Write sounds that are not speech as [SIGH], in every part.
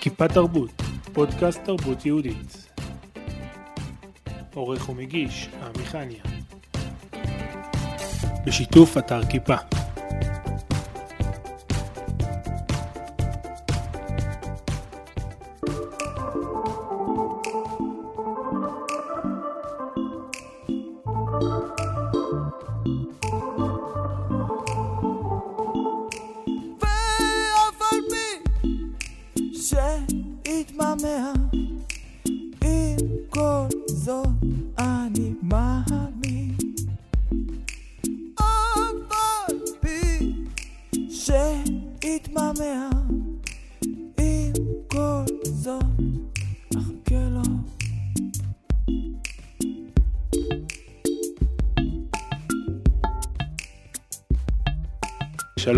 כיפה תרבות, פודקאסט תרבות יהודית. עורך ומגיש, עמיחניה. בשיתוף אתר כיפה.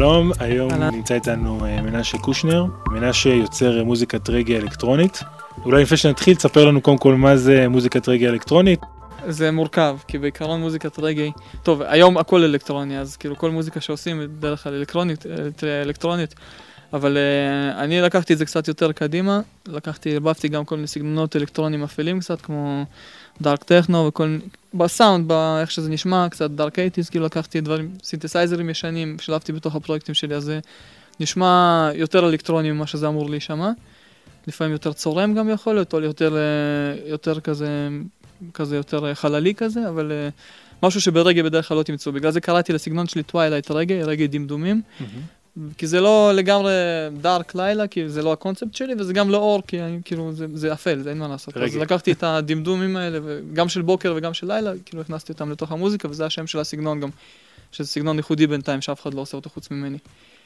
שלום, היום. נמצא איתנו אה, מנשה קושנר, מנשה יוצר אה, מוזיקת רגאיי אלקטרונית. אולי לפני שנתחיל, תספר לנו קודם כל מה זה מוזיקת רגע אלקטרונית. זה מורכב, כי בעיקרון מוזיקת רגאיי, טוב, היום הכל אלקטרוני, אז כאילו כל מוזיקה שעושים בדרך כלל אלקטרונית, אה, אלקטרונית, אבל uh, אני לקחתי את זה קצת יותר קדימה, לקחתי, ערבבתי גם כל מיני סגנונות אלקטרוניים אפלים קצת, כמו dark techno וכל, בסאונד, באיך שזה נשמע, קצת dark eighties, כאילו לקחתי דברים, סינתסייזרים ישנים, שלבתי בתוך הפרויקטים שלי, אז זה נשמע יותר אלקטרוני ממה שזה אמור להישמע. לפעמים יותר צורם גם יכול להיות, או יותר, אה, יותר כזה, כזה יותר אה, חללי כזה, אבל משהו שברגאיי בדרך כלל לא תמצאו. בגלל זה קראתי לסגנון שלי twilight reggae, רגאיי דמדומים, כי זה לא לגמרי dark לילה, כי זה לא הקונספט שלי, וזה גם לא אור, כי אני, כאילו זה, זה אפל, זה אין מה לעשות. אז רגע. לקחתי את הדמדומים האלה, גם של בוקר וגם של לילה, כאילו הכנסתי אותם לתוך המוזיקה, וזה השם של הסגנון גם, שזה סגנון ייחודי בינתיים, שאף אחד לא עושה אותו חוץ ממני.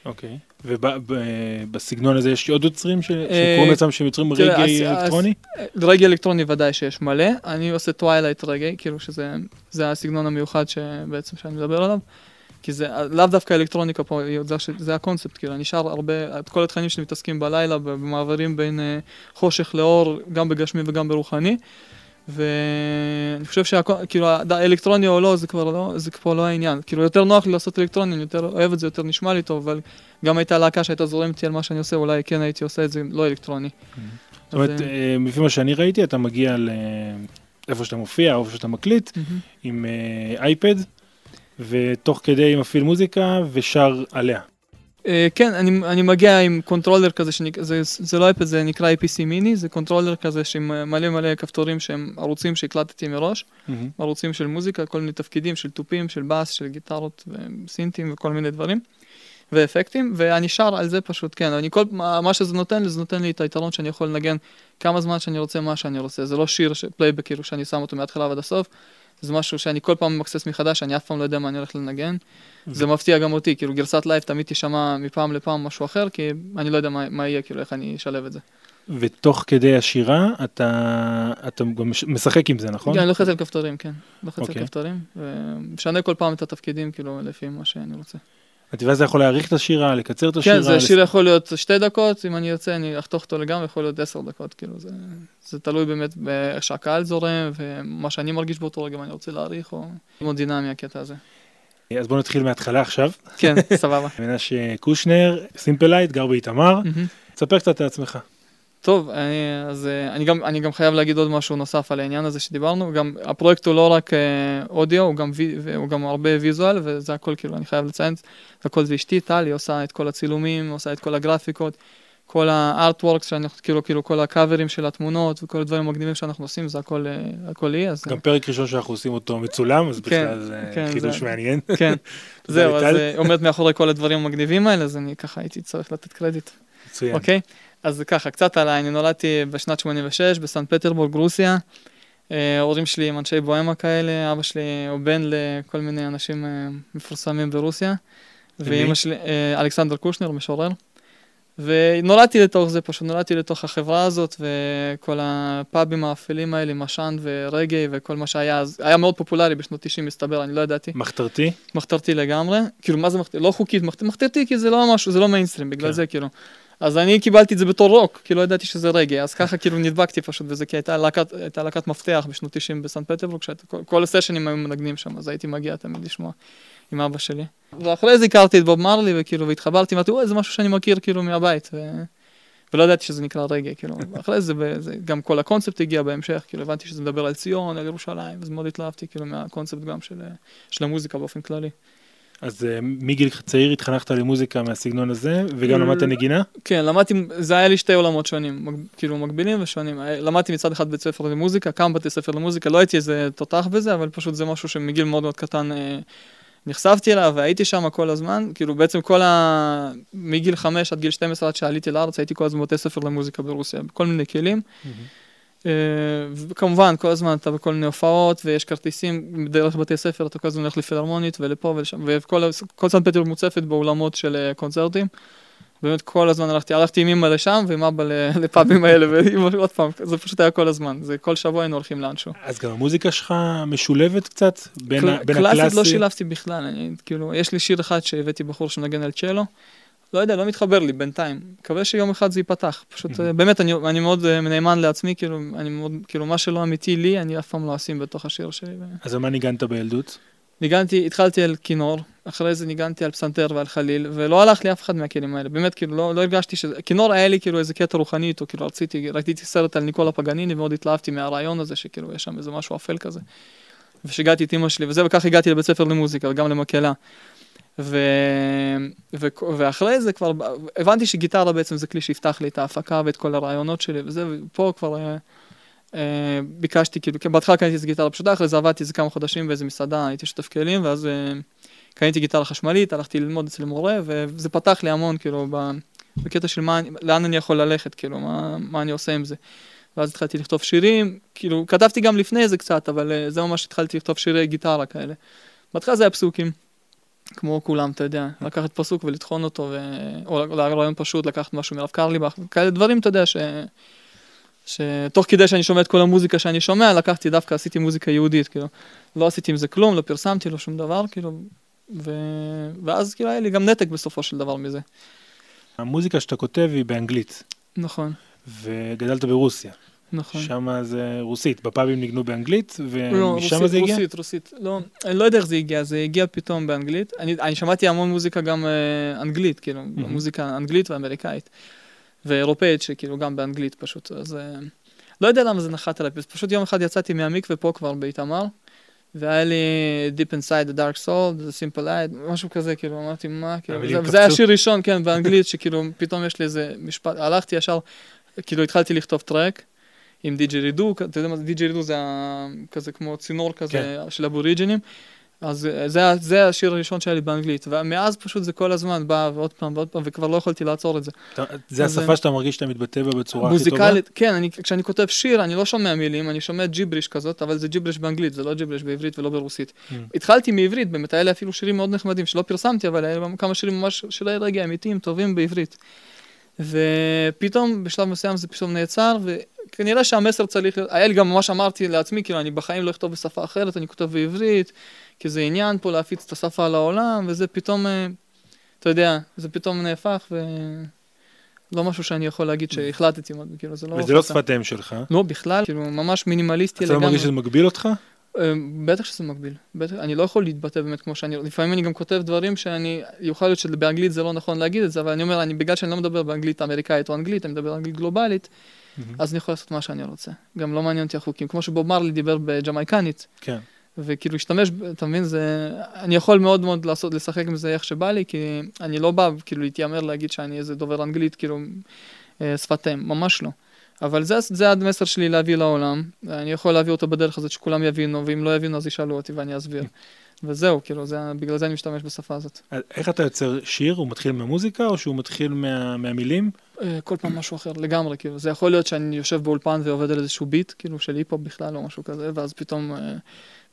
אוקיי. ובסגנון הזה יש עוד יוצרים ש- אה, שקוראים לעצמם שהם יוצרים רגאיי אז- אלקטרוני? רגאיי אלקטרוני ודאי שיש מלא, אני עושה twilight reggae, כאילו שזה זה הסגנון המיוחד שבעצם שאני מדבר עליו, כי זה לאו דווקא אלקטרוניקה פה, זה, זה הקונספט, כאילו, אני שר הרבה, את כל התכנים שלי מתעסקים בלילה, במעברים בין אה, חושך לאור, גם בגשמי וגם ברוחני, ואני חושב שכאילו, אלקטרוני או לא, זה כבר לא, זה כבר לא העניין, כאילו, יותר נוח לי לעשות אלקטרוני, אני יותר אוהב את זה, יותר נשמע לי טוב, אבל גם הייתה להקה שהייתה זורמת על מה שאני עושה, אולי כן הייתי עושה את זה לא אלקטרוני. זאת אומרת, אה, אה, לפי מה שאני ראיתי, אתה מגיע לאיפה שאתה מופיע, או איפה שאתה מקליט. עם אייפד, ותוך כדי מפעיל מוזיקה ושר עליה. אה, כן, אני, אני מגיע עם controller כזה, שנק... זה, זה לא אייפד, זה נקרא APC mini, זה controller כזה עם מלא מלא כפתורים שהם ערוצים שהקלטתי מראש, ערוצים של מוזיקה, כל מיני תפקידים של תופים, של בס, של גיטרות וסינטים וכל מיני דברים, ואפקטים, ואני שר על זה פשוט, כן, אני כל, מה, שזה נותן לי, זה נותן לי את היתרון שאני יכול לנגן כמה זמן שאני רוצה, מה שאני רוצה, זה לא שיר, פלייבק כאילו שאני שם אותו מההתחלה ועד הסוף, זה משהו שאני כל פעם ממקסס מחדש, אני אף פעם לא יודע מה אני הולך לנגן. זה מפתיע גם אותי, כאילו גרסת live תמיד תשמע מפעם לפעם משהו אחר, כי אני לא יודע מה, מה יהיה, כאילו איך אני אשלב את זה. ותוך כדי השירה אתה, אתה גם מש- משחק עם זה, נכון? כן, אני לוחץ על כפתורים, כן. לוחץ על אוקיי. כפתורים, ומשנה כל פעם את התפקידים, כאילו, לפי מה שאני רוצה. ואז זה יכול להאריך את השירה, לקצר את השירה. כן, זה לס- שיר יכול להיות שתי דקות, אם אני ארצה, אני אחתוך אותו לגמרי, יכול להיות עשר דקות, כאילו, זה, זה תלוי באמת באיך שהקהל זורם, ומה שאני מרגיש באותו רגע, אם אני רוצה להאריך, או מאוד דינמי הקטע הזה. אז בוא נתחיל מההתחלה עכשיו. כן, סבבה. [LAUGHS] מנשה קושנר, Simple Light, גר באיתמר. מהמם. תספר קצת על עצמך. טוב, אני, אז אה, אני גם, אני גם חייב להגיד עוד משהו נוסף על העניין הזה שדיברנו, גם הפרויקט הוא לא רק אה, אודיו, הוא גם, הוא גם הרבה ויזואל, וזה הכל כאילו, אני חייב לציין, זה הכל זה אשתי, טלי, עושה את כל הצילומים, עושה את כל הגרפיקות, כל הארטוורקס, שאנחנו, כאילו, כאילו כל הקאברים של התמונות וכל הדברים המגניבים שאנחנו עושים, זה הכל, אה, הכל היא, אז... גם פרק ראשון שאנחנו עושים אותו מצולם, אז כן, בכלל זה כן, חידוש זה- מעניין. כן, [LAUGHS] זהו, אז עומד מאחורי כל הדברים המגניבים האלה, אז אני ככה הייתי צריך לתת קרדיט. מצוין. אוקיי? אז ככה, קצת עליי, אני נולדתי בשנת 86 בסן פטרבורג, רוסיה. אה, ההורים שלי הם אנשי בוהמה כאלה, אבא שלי הוא בן לכל מיני אנשים אה, מפורסמים ברוסיה. ואימא שלי, אה, אלכסנדר קושנר, משורר. ונולדתי לתוך זה, פשוט נולדתי לתוך החברה הזאת, וכל הפאבים האפלים האלה, עם עשן ורגעי וכל מה שהיה, אז היה מאוד פופולרי בשנות 90 מסתבר, אני לא ידעתי. מחתרתי? מחתרתי לגמרי, כאילו מה זה מחתרתי? לא חוקית, מחת- מחתרתי כי זה לא משהו, זה לא מיינסטרים, בגלל כן. זה כאילו. אז אני קיבלתי את זה בתור רוק, כי לא ידעתי שזה רגע, אז ככה כאילו נדבקתי פשוט, וזה כי הייתה להקת, הייתה להקת מפתח בשנות 90 בסן פטרבורג, כל, כל הסשנים היו מנגנים שם, אז הייתי מגיע תמיד לשמוע עם אבא שלי. ואחרי זה הכרתי את בוב מרלי, וכאילו, והתחברתי, אמרתי, אוי, זה משהו שאני מכיר כאילו מהבית, ו... ולא ידעתי שזה נקרא רגע, כאילו, [LAUGHS] אחרי זה, זה, גם כל הקונספט הגיע בהמשך, כאילו, הבנתי שזה מדבר על ציון, על ירושלים, אז מאוד התלהבתי, כאילו, מהקונספט גם של, של המוזיקה באופן כללי. אז אה, מגיל צעיר התחנכת למוזיקה מהסגנון הזה, וגם למדת נגינה? כן, למדתי, זה היה לי שתי עולמות שונים, מג, כאילו מקבילים ושונים. למדתי מצד אחד בית ספר למוזיקה, כמה בתי ספר למוזיקה, לא הייתי איזה תותח בזה, אבל פשוט זה משהו שמגיל מאוד מאוד קטן אה, נחשפתי אליו והייתי שם כל הזמן, כאילו בעצם כל ה... מגיל 5 עד גיל 12 עד שעליתי לארץ הייתי כל הזמן בבתי ספר למוזיקה ברוסיה, בכל מיני כלים. אה, וכמובן כל הזמן אתה בכל מיני הופעות ויש כרטיסים דרך בתי ספר אתה כל הזמן הולך לפילהרמונית ולפה ולשם וכל סן פטר מוצפת באולמות של אה, קונצרטים. באמת כל הזמן הלכתי, הלכתי עם אמא לשם ועם אבא [LAUGHS] לפאבים האלה [LAUGHS] ואמא עוד פעם, זה פשוט היה כל הזמן, זה כל שבוע היינו הולכים לאנשהו. אז גם המוזיקה שלך משולבת קצת בין, בין הקלאסי? קלאסית לא שילבתי בכלל, אני, כאילו, יש לי שיר אחד שהבאתי בחור שמנגן על צ'לו, לא יודע, לא מתחבר לי בינתיים, מקווה שיום אחד זה ייפתח, פשוט mm-hmm. באמת אני, אני מאוד uh, נאמן לעצמי, כאילו, אני מאוד, כאילו מה שלא אמיתי לי, אני אף פעם לא אשים בתוך השיר שלי. אז מה ניגנת בילדות? ניגנתי, התחלתי על כינור, אחרי זה ניגנתי על פסנתר ועל חליל, ולא הלך לי אף אחד מהכלים האלה, באמת, כאילו, לא, לא הרגשתי ש... כינור היה לי כאילו איזה קטע רוחני איתו, כאילו רציתי, ראיתי סרט על ניקולה פגניני, ומאוד התלהבתי מהרעיון הזה, שכאילו יש שם איזה משהו אפל כזה. ושיגעתי את אמא שלי, וזה, וכך הגעתי לבית ספר למוזיקה, וגם למקהלה. ו... ו... ואחרי זה כבר הבנתי שגיטרה בעצם זה כלי שיפתח לי את ההפקה ואת כל הרעיונות שלי וזה, ופה כבר אה, אה, ביקשתי, כאילו, בהתחלה קניתי איזה גיטרה פשוטה, אחרי זה עבדתי איזה כמה חודשים באיזה מסעדה, הייתי שותף כלים, ואז אה, קניתי גיטרה חשמלית, הלכתי ללמוד אצל מורה, וזה פתח לי המון, כאילו, בקטע של מה, לאן אני יכול ללכת, כאילו, מה, מה אני עושה עם זה. ואז התחלתי לכתוב שירים, כאילו, כתבתי גם לפני זה קצת, אבל אה, זה ממש התחלתי לכתוב שירי גיטרה כאלה. בהתחלה זה היה פסוקים, כמו כולם, אתה יודע, לקחת פסוק ולטחון אותו, ו... או רעיון פשוט, לקחת משהו מרב קרליבך, כאלה דברים, אתה יודע, ש... שתוך כדי שאני שומע את כל המוזיקה שאני שומע, לקחתי דווקא, עשיתי מוזיקה יהודית, כאילו, לא עשיתי עם זה כלום, לא פרסמתי, לא שום דבר, כאילו, ו... ואז כאילו היה לי גם נתק בסופו של דבר מזה. המוזיקה שאתה כותב היא באנגלית. נכון. וגדלת ברוסיה. נכון. שם זה רוסית, בפאבים ניגנו באנגלית, לא, ומשם רוסית, זה הגיע? רוסית, רוסית, לא, אני לא יודע איך זה הגיע, זה הגיע פתאום באנגלית. אני, אני שמעתי המון מוזיקה גם אה, אנגלית, כאילו, Mhm. מוזיקה אנגלית ואמריקאית. ואירופאית, שכאילו גם באנגלית פשוט, אז אה, לא יודע למה זה נחת עליי, פשוט יום אחד יצאתי מהמקווה פה כבר באיתמר, והיה לי Deep Inside the Dark Soul, The Simple Light, משהו כזה, כאילו, אמרתי, מה, כאילו, זה, זה היה. שיר ראשון, כן, באנגלית, שכאילו, פתאום יש לי איזה משפט, הלכתי ישר, כאילו, התחלתי לכתוב טרק. עם דיג'י רידו, אתה יודע מה זה דיג'י רידו זה כזה כמו צינור כזה כן. של אבוריג'ינים. אז אה, זה, זה השיר הראשון שהיה לי באנגלית, ומאז פשוט זה כל הזמן בא ועוד פעם ועוד פעם, וכבר לא יכולתי לעצור את זה. זה השפה אה, שאתה מרגיש שאתה מתבטא בה בצורה הכי טובה? מוזיקלית, כן, אני, כשאני כותב שיר, אני לא שומע מילים, אני שומע ג'יבריש כזאת, אבל זה ג'יבריש באנגלית, זה לא ג'יבריש בעברית ולא ברוסית. Mm. התחלתי מעברית, באמת, היה לי אפילו שירים מאוד נחמדים שלא פרסמתי, אבל היה לי כמה שירים ממש שירי רגע אמיתיים, טובים בעברית. ופתאום, בשלב מסוים זה פתאום נעצר, וכנראה שהמסר צריך להיות, לי גם ממש אמרתי לעצמי, כאילו, אני בחיים לא אכתוב בשפה אחרת, אני כותב בעברית, כי זה עניין פה להפיץ את השפה לעולם, וזה פתאום, אה, אתה יודע, זה פתאום נהפך, ו... לא משהו שאני יכול להגיד שהחלטתי, כאילו, זה לא... וזה לא. שפת אם שלך. לא, בכלל, כאילו, ממש מינימליסטי אתה לא לגמרי. מרגיש שזה מגביל אותך? אה, בטח שזה מגביל, בטח, אני לא יכול להתבטא באמת כמו שאני, לפעמים אני גם כותב דברים שאני, יכול להיות שבאנגלית זה לא נכון להגיד את זה, אבל אני אומר, אני, בגלל שאני לא מדבר באנגלית אמריקאית או אנגלית, אני מדבר אנגלית גלובלית, אז אני יכול לעשות מה שאני רוצה. גם לא מעניין אותי החוקים, כמו שבוב מרלי דיבר בג'מייקנית, כן. וכאילו השתמש, אתה מבין, זה, אני יכול מאוד מאוד לעשות, לשחק עם זה איך שבא לי, כי אני לא בא כאילו להתיימר להגיד שאני איזה דובר אנגלית, כאילו, אה, שפת אם, ממש לא. אבל זה, זה המסר שלי להביא לעולם, אני יכול להביא אותו בדרך הזאת שכולם יבינו, ואם לא יבינו אז ישאלו אותי ואני אסביר. וזהו, כאילו, זה, בגלל זה אני משתמש בשפה הזאת. איך אתה יוצר שיר? הוא מתחיל מהמוזיקה או שהוא מתחיל מה- מהמילים? אה, כל פעם משהו אחר לגמרי, כאילו, זה יכול להיות שאני יושב באולפן ועובד על איזשהו ביט, כאילו, של היפ-הופ בכלל או משהו כזה, ואז פתאום, אה,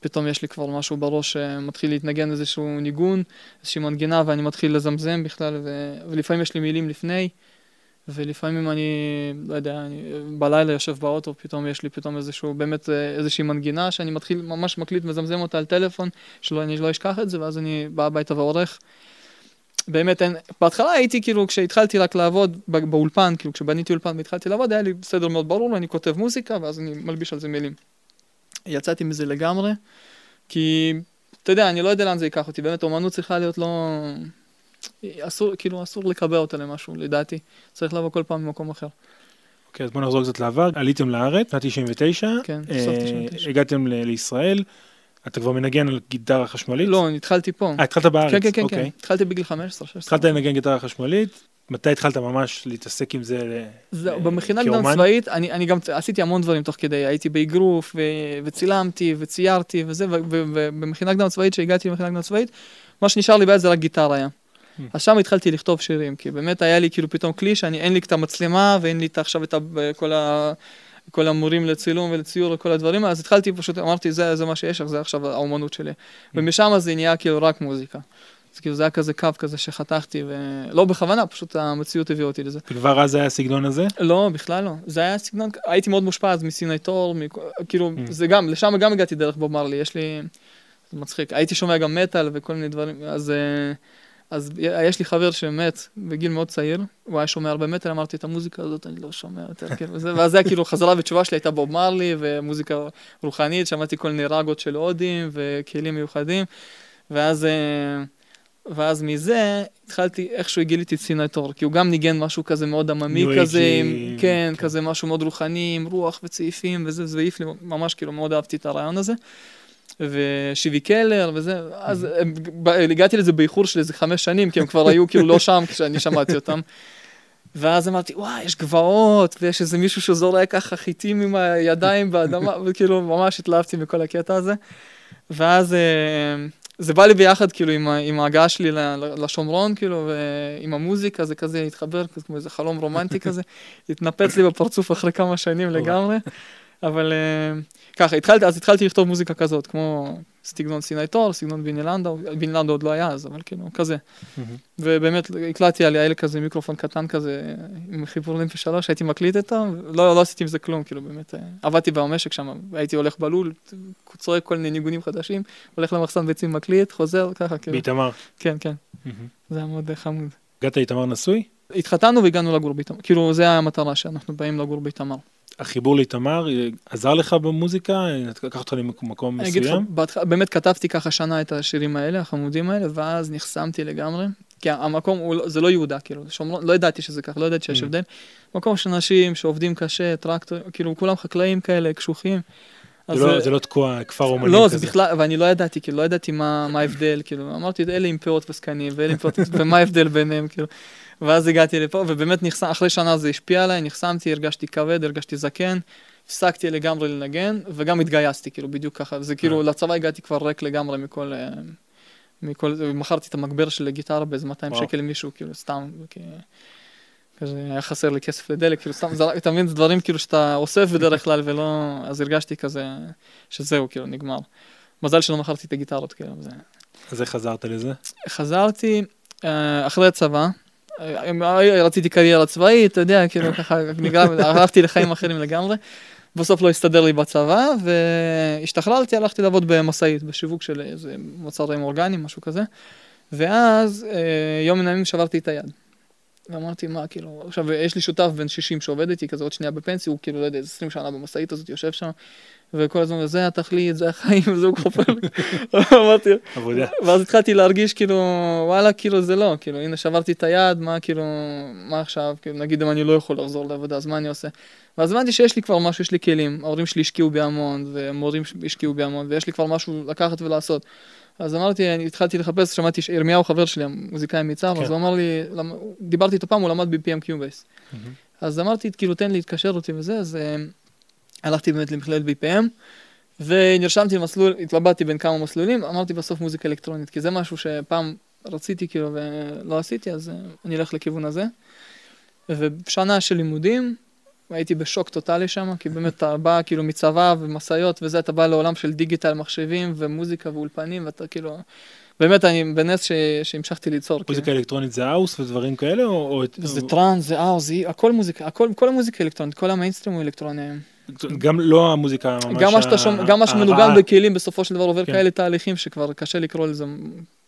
פתאום יש לי כבר משהו בראש שמתחיל להתנגן איזשהו ניגון, איזושהי מנגינה, ואני מתחיל לזמזם בכלל, ו... ולפעמים יש לי מילים לפני, ולפעמים אני, לא יודע, אני בלילה יושב באוטו, פתאום יש לי פתאום איזשהו, באמת אה, איזושהי מנגינה, שאני מתחיל ממש מקליט, מזמזם אותה על טלפון, שלא, אני לא אשכח את זה, ואז אני בא הביתה ועורך. באמת אין, בהתחלה הייתי כאילו, כשהתחלתי רק לעבוד באולפן, כאילו כשבניתי אולפן והתחלתי לעבוד, היה לי סדר מאוד ברור, אני כותב מוזיקה ואז אני מלביש על זה מילים. יצאתי מזה לגמרי, כי, אתה יודע, אני לא יודע לאן זה ייקח אותי, באמת, אומנות צריכה להיות לא... אסור, כאילו, אסור לקבע אותה למשהו, לדעתי. צריך לבוא כל פעם ממקום אחר. אוקיי, אז בוא נחזור קצת לעבר. עליתם לארץ, שנת 99. כן, אה, בסוף 99. הגעתם לישראל. אתה כבר מנגן על גיטרה חשמלית? לא, אני התחלתי פה. אה, התחלת בארץ. כן, כן, כן, כן. אוקיי. התחלתי בגיל 15, 16. התחלת לנגן גיטרה חשמלית. מתי התחלת ממש להתעסק עם זה? ל- זהו, אה, במכינה קדם? צבאית, אני, אני גם עשיתי המון דברים תוך כדי, הייתי באגרוף, ו, וצילמתי, וציירתי, וזה, ובמכינה קדם צבאית, שהגעתי למכינה קדם צבאית, מה שנשאר לי ביד זה רק גיטרה היה. אז שם התחלתי לכתוב שירים, כי באמת היה לי כאילו פתאום כלי שאני, אין לי את המצלמה, ואין לי את עכשיו את כל, ה, כל המורים לצילום ולציור וכל הדברים, אז התחלתי פשוט, אמרתי, זה, זה מה שיש, זה עכשיו האומנות שלי. ומשם זה נהיה כאילו רק מוזיקה. אז כאילו זה היה כזה קו כזה שחתכתי, ולא בכוונה, פשוט המציאות הביאה אותי לזה. כבר אז היה הסגנון הזה? לא, בכלל לא. זה היה סגנון, הייתי מאוד מושפע אז מסיני תור, מכ- כאילו, Mm. זה גם, לשם גם הגעתי דרך בוב מרלי, יש לי, זה מצחיק, הייתי שומע גם מטאל וכל מיני דברים, אז, אה, אז יש לי חבר שמת בגיל מאוד צעיר, הוא היה שומע הרבה מטאל, אמרתי, את המוזיקה הזאת אני לא שומע יותר, [LAUGHS] כאילו, וזה, ואז זה היה כאילו, חזרה בתשובה שלי הייתה בוב מרלי, ומוזיקה רוחנית, שמעתי כל מיני רגות של הודים, וכלים מיוחדים, ואז... אה, ואז מזה התחלתי, איכשהו גיליתי את סיני תור, כי הוא גם ניגן משהו כזה מאוד עממי כזה, עם, כן, כן. כזה משהו מאוד רוחני, עם רוח וצעיפים וזה, זה העיף לי, ממש כאילו מאוד אהבתי את הרעיון הזה. ושיבי קלר וזה, אז הגעתי לזה באיחור של איזה חמש שנים, כי הם כבר היו כאילו לא שם כשאני שמעתי אותם. ואז אמרתי, וואי, יש גבעות, ויש איזה מישהו שזורק ככה חיטים עם הידיים באדמה, וכאילו ממש התלהבתי מכל הקטע הזה. ואז אה, זה בא לי ביחד כאילו עם, עם ההגעה שלי לשומרון, כאילו, ועם המוזיקה, זה כזה התחבר, כמו איזה חלום רומנטי כזה, התנפץ לי בפרצוף אחרי כמה שנים לגמרי. אבל אה, ככה, התחלתי, אז התחלתי לכתוב מוזיקה כזאת, כמו סגנון סיני תור, סגנון ביני לנדאו, ביני לנדאו עוד לא היה אז, אבל כאילו, כזה. ובאמת הקלטתי על יעל כזה מיקרופון קטן כזה עם חיבור לימפי שלוש, הייתי מקליט איתו, לא, לא עשיתי עם זה כלום, כאילו באמת, אה, עבדתי במשק שם, הייתי הולך בלול, צועק כל מיני ניגונים חדשים, הולך למחסן ביצים מקליט, חוזר, ככה, כאילו, באיתמר. כן, כן. זה היה מאוד אה, חמוד. הגעת לאיתמר נשוי? התחתנו והגענו לגור באיתמר, כאילו, זה היה המטרה שאנחנו באים לגור באיתמר. החיבור לאיתמר עזר לך במוזיקה? אה, לקח אותך למקום אני אגיד לך, מסוים? באמת כתבתי ככה שנה את השירים האלה, החמודים האלה, ואז נחסמתי לגמרי. כי המקום, הוא, לא- זה לא יהודה, כאילו, שומרון, לא ידעתי שזה ככה, לא ידעתי שיש Mm. הבדל. מקום של אנשים שעובדים קשה, טרקטור, כאילו, כולם חקלאים כאלה, קשוחים. זה לא- זה- לא תקוע כפר אומנים לא, כזה. זה בכלל, ואני לא ידעתי, כאילו, לא ידעתי מה מה ההבדל, כאילו, אמרתי, אלה עם פאות וזקנים, ואלה עם פאות, ומה ההבדל ביניהם, כאילו. ואז הגעתי לפה, ובאמת נחסם, אחרי שנה זה השפיע עליי, נחסמתי, הרגשתי כבד, הרגשתי זקן, הפסקתי לגמרי לנגן, וגם התגייסתי, כאילו, בדיוק ככה. זה כאילו, אה. לצבא הגעתי כבר ריק לגמרי מכל... אה, מכל זה, ומכרתי את המגבר של הגיטרה באיזה 200 וואו. שקל למישהו, כאילו, סתם, כי... כזה היה חסר לי כסף לדלק, כאילו סתם, זה- אתה מבין, זה דברים כאילו שאתה אוסף בדרך כלל ולא, אז הרגשתי כזה, שזהו, כאילו, נגמר. מזל שלא מכרתי את הגיטרות, כאילו, זה... אז איך חזרת לזה? חזרתי אה, אחרי הצבא, אה, אה, רציתי קריירה צבאית, אתה יודע, כאילו ככה, [LAUGHS] הלכתי לחיים אחרים לגמרי. בסוף לא הסתדר לי בצבא, והשתחררתי, הלכתי לעבוד במשאית, בשיווק של איזה מוצרים אורגניים, משהו כזה. ואז יום מן הימים שברתי את היד. ואמרתי, מה, כאילו, עכשיו, יש לי שותף בן 60 שעובד איתי, כזה עוד שנייה בפנסיה, הוא כאילו, לא יודע, איזה 20 שנה במשאית הזאת, יושב שם, וכל הזמן, זה התכלית, זה החיים, וזה הוא חופר לי. [LAUGHS] אמרתי. ואז התחלתי להרגיש כאילו, וואלה, כאילו זה לא, כאילו, הנה שברתי את היד, מה כאילו, מה עכשיו, כאילו, נגיד אם אני לא יכול לחזור לעבודה, אז מה אני עושה? ואז הבנתי שיש לי כבר משהו, יש לי כלים, ההורים שלי השקיעו בי המון, ומורים השקיעו בי המון, ויש לי כבר משהו לקחת ולעשות. אז אמרתי, אני התחלתי לחפש, שמעתי שירמיהו חבר שלי, המוזיקאי מיצר, כן. אז הוא אמר לי, דיברתי איתו פעם, הוא למד ב-BPM, Cubase. מהמם. אז אמרתי, כאילו, תן לי להתקשר אותי וזה, אז אה, הלכתי באמת למכללת BPM, ונרשמתי למסלול, התלבטתי בין כמה מסלולים, אמרתי בסוף מוזיקה אלקטרונית, כי זה משהו שפעם רציתי כאילו ולא עשיתי, אז אה, אני אלך לכיוון הזה. ובשנה של לימודים, הייתי בשוק טוטאלי שם, כי באמת אתה בא כאילו מצבא ומשאיות וזה, אתה בא לעולם של דיגיטל, מחשבים ומוזיקה ואולפנים, ואתה כאילו, באמת אני בנס ש... שהמשכתי ליצור. כאילו. מוזיקה אלקטרונית זה האוס ודברים כאלה? או- או... זה טראנס, זה האוס, זה הכל מוזיקה, הכל, כל המוזיקה אלקטרונית, כל המיינסטרים הוא אלקטרוני. גם לא המוזיקה ממש... גם מה שמנוגן. בכלים בסופו של דבר עובר כן. כאלה תהליכים שכבר קשה לקרוא לזה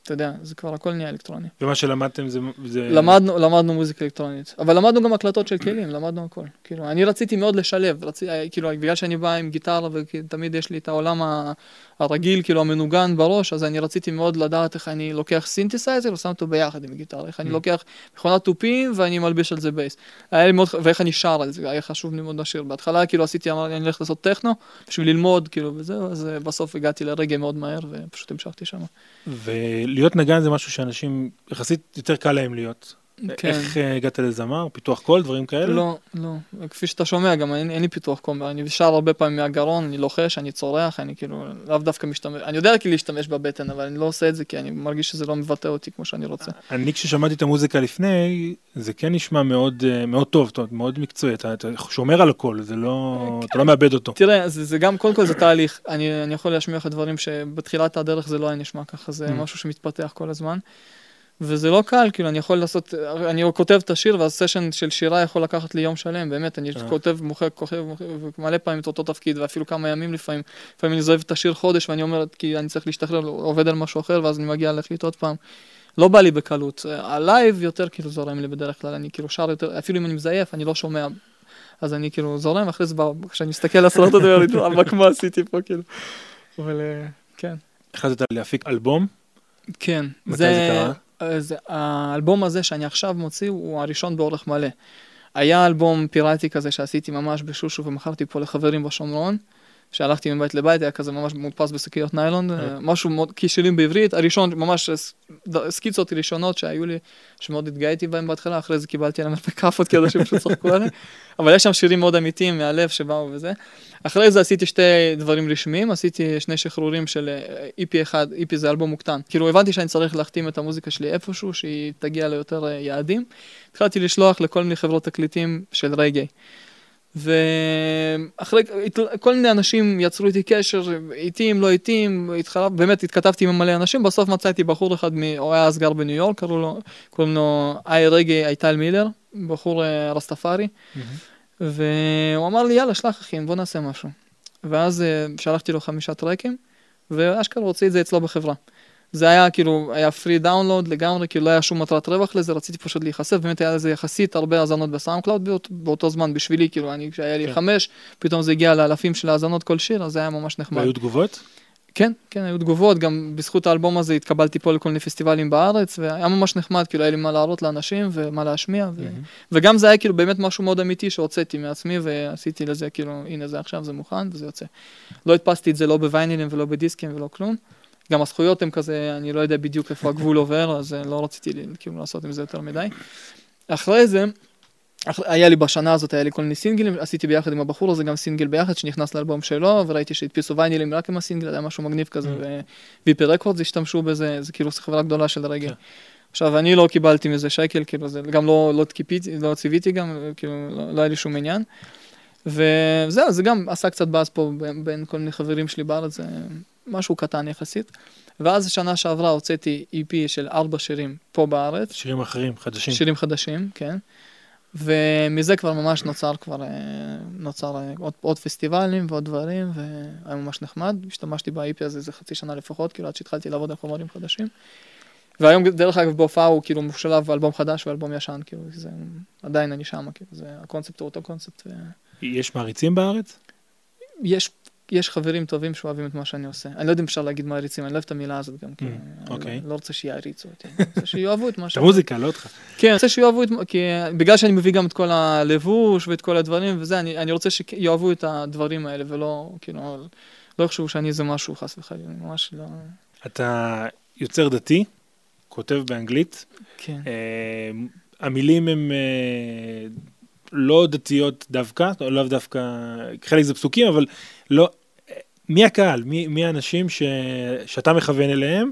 אתה יודע, זה כבר הכל נהיה אלקטרוני. ומה שלמדתם זה... זה... למדנו, למדנו מוזיקה אלקטרונית, אבל למדנו גם הקלטות של כלים, למדנו הכל. כאילו, אני רציתי מאוד לשלב, רצי, כאילו, בגלל שאני בא עם גיטרה ותמיד יש לי את העולם הרגיל, כאילו, המנוגן בראש, אז אני רציתי מאוד לדעת איך אני לוקח סינתסייזר ושם אותו ביחד עם גיטרה, איך אני Mm. לוקח מכונת תופים ואני מלביש על זה בייס. היה לי מאוד, ואיך אני שר על זה, היה חשוב לי מאוד לשיר. בהתחלה, כאילו, עשיתי, אמרתי, אני הולך לעשות טכנו, בשביל ללמוד, כאילו, וזהו, אז אה, בסוף הגעתי לרגאיי מאוד מהר, ופשוט המשכתי שם. ולהיות נגן זה משהו שאנשים, יחסית יותר קל להם להיות. כן. איך אה, הגעת לזמר? פיתוח קול? דברים כאלה? לא, לא. כפי שאתה שומע, גם אין, אין לי פיתוח קול, אני שר הרבה פעמים מהגרון, אני לוחש, אני צורח, אני כאילו לאו דווקא משתמש, אני יודע כאילו להשתמש בבטן, אבל אני לא עושה את זה כי אני מרגיש שזה לא מבטא אותי כמו שאני רוצה. אני כששמעתי את המוזיקה לפני, זה כן נשמע מאוד, אה, מאוד טוב, מאוד מקצועי, אתה, אתה שומר על הקול, זה לא, אתה לא מאבד אותו. תראה, זה, זה גם, קודם כל זה תהליך, אני, אני יכול להשמיע לך דברים שבתחילת הדרך זה לא היה נשמע ככה, זה Mm. משהו שמתפתח כל הזמן. וזה לא קל, כאילו, אני יכול לעשות, אני כותב את השיר, ואז סשן של שירה יכול לקחת לי יום שלם, באמת, אני אה. כותב, מוחק, כוכב, מוחק, ומלא פעמים את אותו תפקיד, ואפילו כמה ימים לפעמים. לפעמים אני עוזב את השיר חודש, ואני אומר, כי אני צריך להשתחרר, עובד על משהו אחר, ואז אני מגיע להחליט עוד פעם. לא בא לי בקלות. ה live יותר כאילו זורם לי בדרך כלל, אני כאילו שר יותר, אפילו אם אני מזייף, אני לא שומע. אז אני כאילו זורם, אחרי זה, ב- כשאני מסתכל על הסרט הזה, אני אומר, מה עשיתי פה, כאילו. אבל אה, כן. החלטת להפיק אלבום, כן. מתי זה קרה? זה, האלבום הזה שאני עכשיו מוציא הוא הראשון באורך מלא. היה אלבום פיראטי כזה שעשיתי ממש בשושו ומכרתי פה לחברים בשומרון. שהלכתי מבית לבית, היה כזה ממש מודפס בשקיות ניילון, אה. אה, משהו מאוד, קישלים בעברית, הראשון, ממש סקיצות ראשונות שהיו לי, שמאוד התגאיתי בהם בהתחלה, אחרי זה קיבלתי עליהם הרבה כאפות כי אנשים פשוט צחקו עליי, [LAUGHS] אבל יש שם שירים מאוד אמיתיים מהלב שבאו וזה. אחרי זה עשיתי שתי דברים רשמיים, עשיתי שני שחרורים של אה, EP אחד, EP זה אלבום מוקטן. כאילו הבנתי שאני צריך להחתים את המוזיקה שלי איפשהו, שהיא תגיע ליותר יעדים. התחלתי לשלוח לכל מיני חברות תקליטים של רגעי. ואחרי, כל מיני אנשים יצרו איתי קשר, ריטיימס, לא ריטיימס, התחלף, באמת התכתבתי עם מלא אנשים, בסוף מצאתי בחור אחד. הוא היה אז גר בניו יורק, קראו לו, קוראים לו איי רגעי אייטל מילר, בחור אה, רסטפארי. והוא אמר לי יאללה שלח אחי בוא נעשה משהו. ואז אה, שלחתי לו חמישה טראקים ואשכרה הוציא את זה אצלו בחברה. זה היה כאילו היה free download לגמרי כאילו לא היה שום מטרת רווח לזה רציתי פשוט להיחשף באמת היה לזה יחסית הרבה האזנות בסאונד קלאוד באות, באותו זמן בשבילי כאילו אני כשהיה לי כן. חמש פתאום זה הגיע לאלפים של האזנות כל שיר אז זה היה ממש נחמד. והיו תגובות? כן, כן, היו תגובות, גם בזכות האלבום הזה התקבלתי פה לכל מיני פסטיבלים בארץ, והיה ממש נחמד, כאילו היה לי מה להראות לאנשים ומה להשמיע, ו... וגם זה היה כאילו באמת משהו מאוד אמיתי שהוצאתי מעצמי ועשיתי לזה כאילו, הנה זה עכשיו, זה מוכן וזה יוצא. לא הדפסתי את זה לא בוויינילים ולא בדיסקים ולא כלום. גם הזכויות הם כזה, אני לא יודע בדיוק איפה הגבול עובר, אז אה, לא רציתי כאילו לעשות עם זה יותר מדי. אחרי זה, אח... היה לי בשנה הזאת, היה לי כל מיני סינגלים, עשיתי ביחד עם הבחור הזה גם סינגל ביחד שנכנס לאלבום שלו, וראיתי שהדפיסו ויינילים רק עם הסינגל, היה משהו מגניב כזה, Mm. ו-VP רקורדס השתמשו בזה, זה כאילו חברה גדולה של רגע. כן. עכשיו, אני לא קיבלתי מזה שקל, כאילו, זה גם לא, לא, קיפיתי, לא ציוויתי גם, כאילו, לא, לא היה לי שום עניין. וזהו, זה גם עשה קצת באז פה בין, בין כל מיני חברים שלי בארץ, זה משהו קטן יחסית. ואז שנה שעברה הוצאתי EP של ארבע שירים פה בארץ, שירים אחרים, חדשים. שירים חדשים, כן. ומזה כבר ממש נוצר כבר, אה, נוצר אה, עוד, עוד פסטיבלים ועוד דברים, והיה ממש נחמד. השתמשתי ב-IP הזה איזה חצי שנה לפחות, כאילו עד שהתחלתי לעבוד על חומרים חדשים. והיום דרך אגב בהופעה הוא כאילו משולב אלבום חדש ואלבום ישן, כאילו זה עדיין אני שמה, כאילו זה הקונספט הוא אותו קונספט. ו... יש מעריצים בארץ? יש, יש חברים טובים שאוהבים את מה שאני עושה. אני לא יודע אם אפשר להגיד מעריצים, אני לא אוהב את המילה הזאת גם, כאילו, אני אוקיי. לא, לא רוצה שיעריצו אותי, אני רוצה שיאהבו את מה [LAUGHS] את שאני המוזיקה, לא אותך. כן, אני רוצה שיאהבו את, כי בגלל שאני מביא גם את כל הלבוש ואת כל הדברים וזה, אני, אני רוצה שיאהבו את הדברים האלה ולא, כאילו, לא יחשבו שאני איזה משהו חס וחלילה, אני ממש לא... אתה יוצר דתי, כותב באנגלית, כן. אה, המילים הן אה, לא דתיות דווקא, או לאו דווקא, חלק זה פסוקים, אבל לא, מי הקהל? מי, מי האנשים ש, שאתה מכוון אליהם,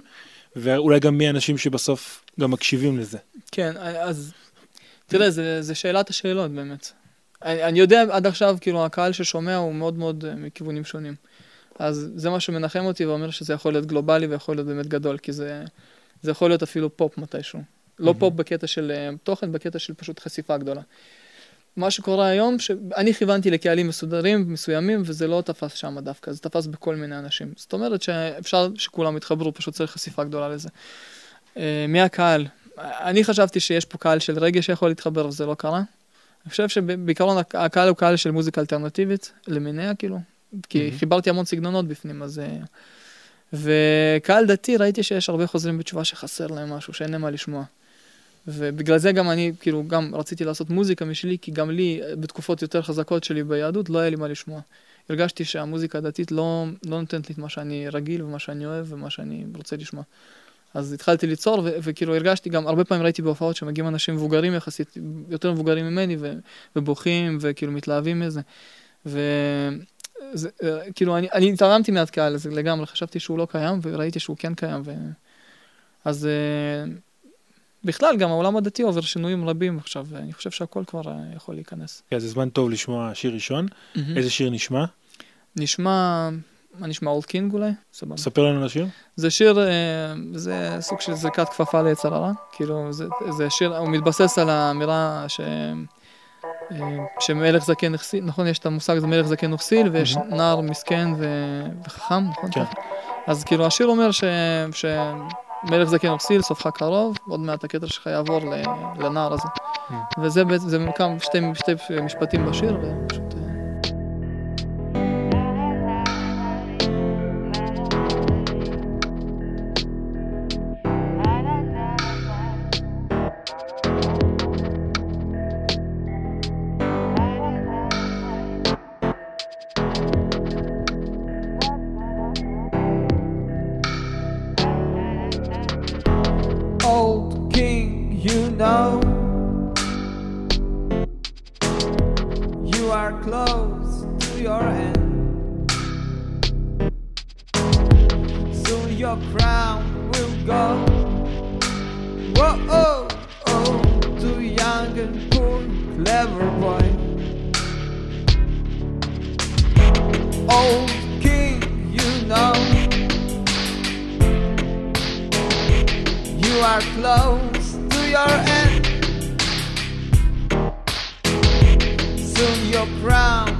ואולי גם מי האנשים שבסוף גם מקשיבים לזה. כן, אז תראה, זה, זה שאלת השאלות באמת. אני, אני יודע עד עכשיו, כאילו, הקהל ששומע הוא מאוד מאוד אה, מכיוונים שונים. אז זה מה שמנחם אותי ואומר שזה יכול להיות גלובלי ויכול להיות באמת גדול, כי זה, זה יכול להיות אפילו פופ מתישהו. לא מהמם. פופ בקטע של אה, תוכן, בקטע של פשוט חשיפה גדולה. מה שקורה היום, שאני כיוונתי לקהלים מסודרים, מסוימים, וזה לא תפס שם דווקא, זה תפס בכל מיני אנשים. זאת אומרת שאפשר שכולם יתחברו, פשוט צריך חשיפה גדולה לזה. אה, מי הקהל? אני חשבתי שיש פה קהל של רגע שיכול להתחבר וזה לא קרה. אני חושב שבעיקרון הק- הקהל הוא קהל של מוזיקה אלטרנטיבית, למיניה כאילו, כי מהמם. חיברתי המון סגנונות בפנים, אז... אה, וקהל דתי, ראיתי שיש הרבה חוזרים בתשובה שחסר להם משהו, שאין להם מה לשמוע. ובגלל זה גם אני, כאילו, גם רציתי לעשות מוזיקה משלי, כי גם לי, בתקופות יותר חזקות שלי ביהדות, לא היה לי מה לשמוע. הרגשתי שהמוזיקה הדתית לא, לא נותנת לי את מה שאני רגיל ומה שאני אוהב ומה שאני רוצה לשמוע. אז התחלתי ליצור, ו- וכאילו הרגשתי גם, הרבה פעמים ראיתי בהופעות שמגיעים אנשים מבוגרים יחסית, יותר מבוגרים ממני, ו- ובוכים, וכאילו מתלהבים מזה. וכאילו, אני, אני התערמתי מהקהל הזה לגמרי, חשבתי שהוא לא קיים, וראיתי שהוא כן קיים. ו... אז אה, בכלל, גם העולם הדתי עובר שינויים רבים עכשיו, ואני חושב שהכל כבר אה, יכול להיכנס. כן, זה זמן טוב לשמוע שיר ראשון. איזה שיר נשמע? נשמע, מה נשמע אולד קינג אולי? סבבה. ספר לנו על השיר. זה שיר, אה, זה סוג של זריקת כפפה ליצר הרע. כאילו, זה, זה שיר, הוא מתבסס על האמירה ש... אה, שמלך זקן הכסיל, נכון? יש את המושג הזה מלך זקן וכסיל, ויש. נער מסכן ו... וחכם, נכון? כן. אז כאילו השיר אומר ש... שמלך זקן וכסיל, סופך קרוב, עוד מעט הכתר שלך יעבור. לנער הזה. Mm. וזה בעצם, זה כמה, שתי, שתי משפטים בשיר, ופשוט... are close to your end. Soon your crown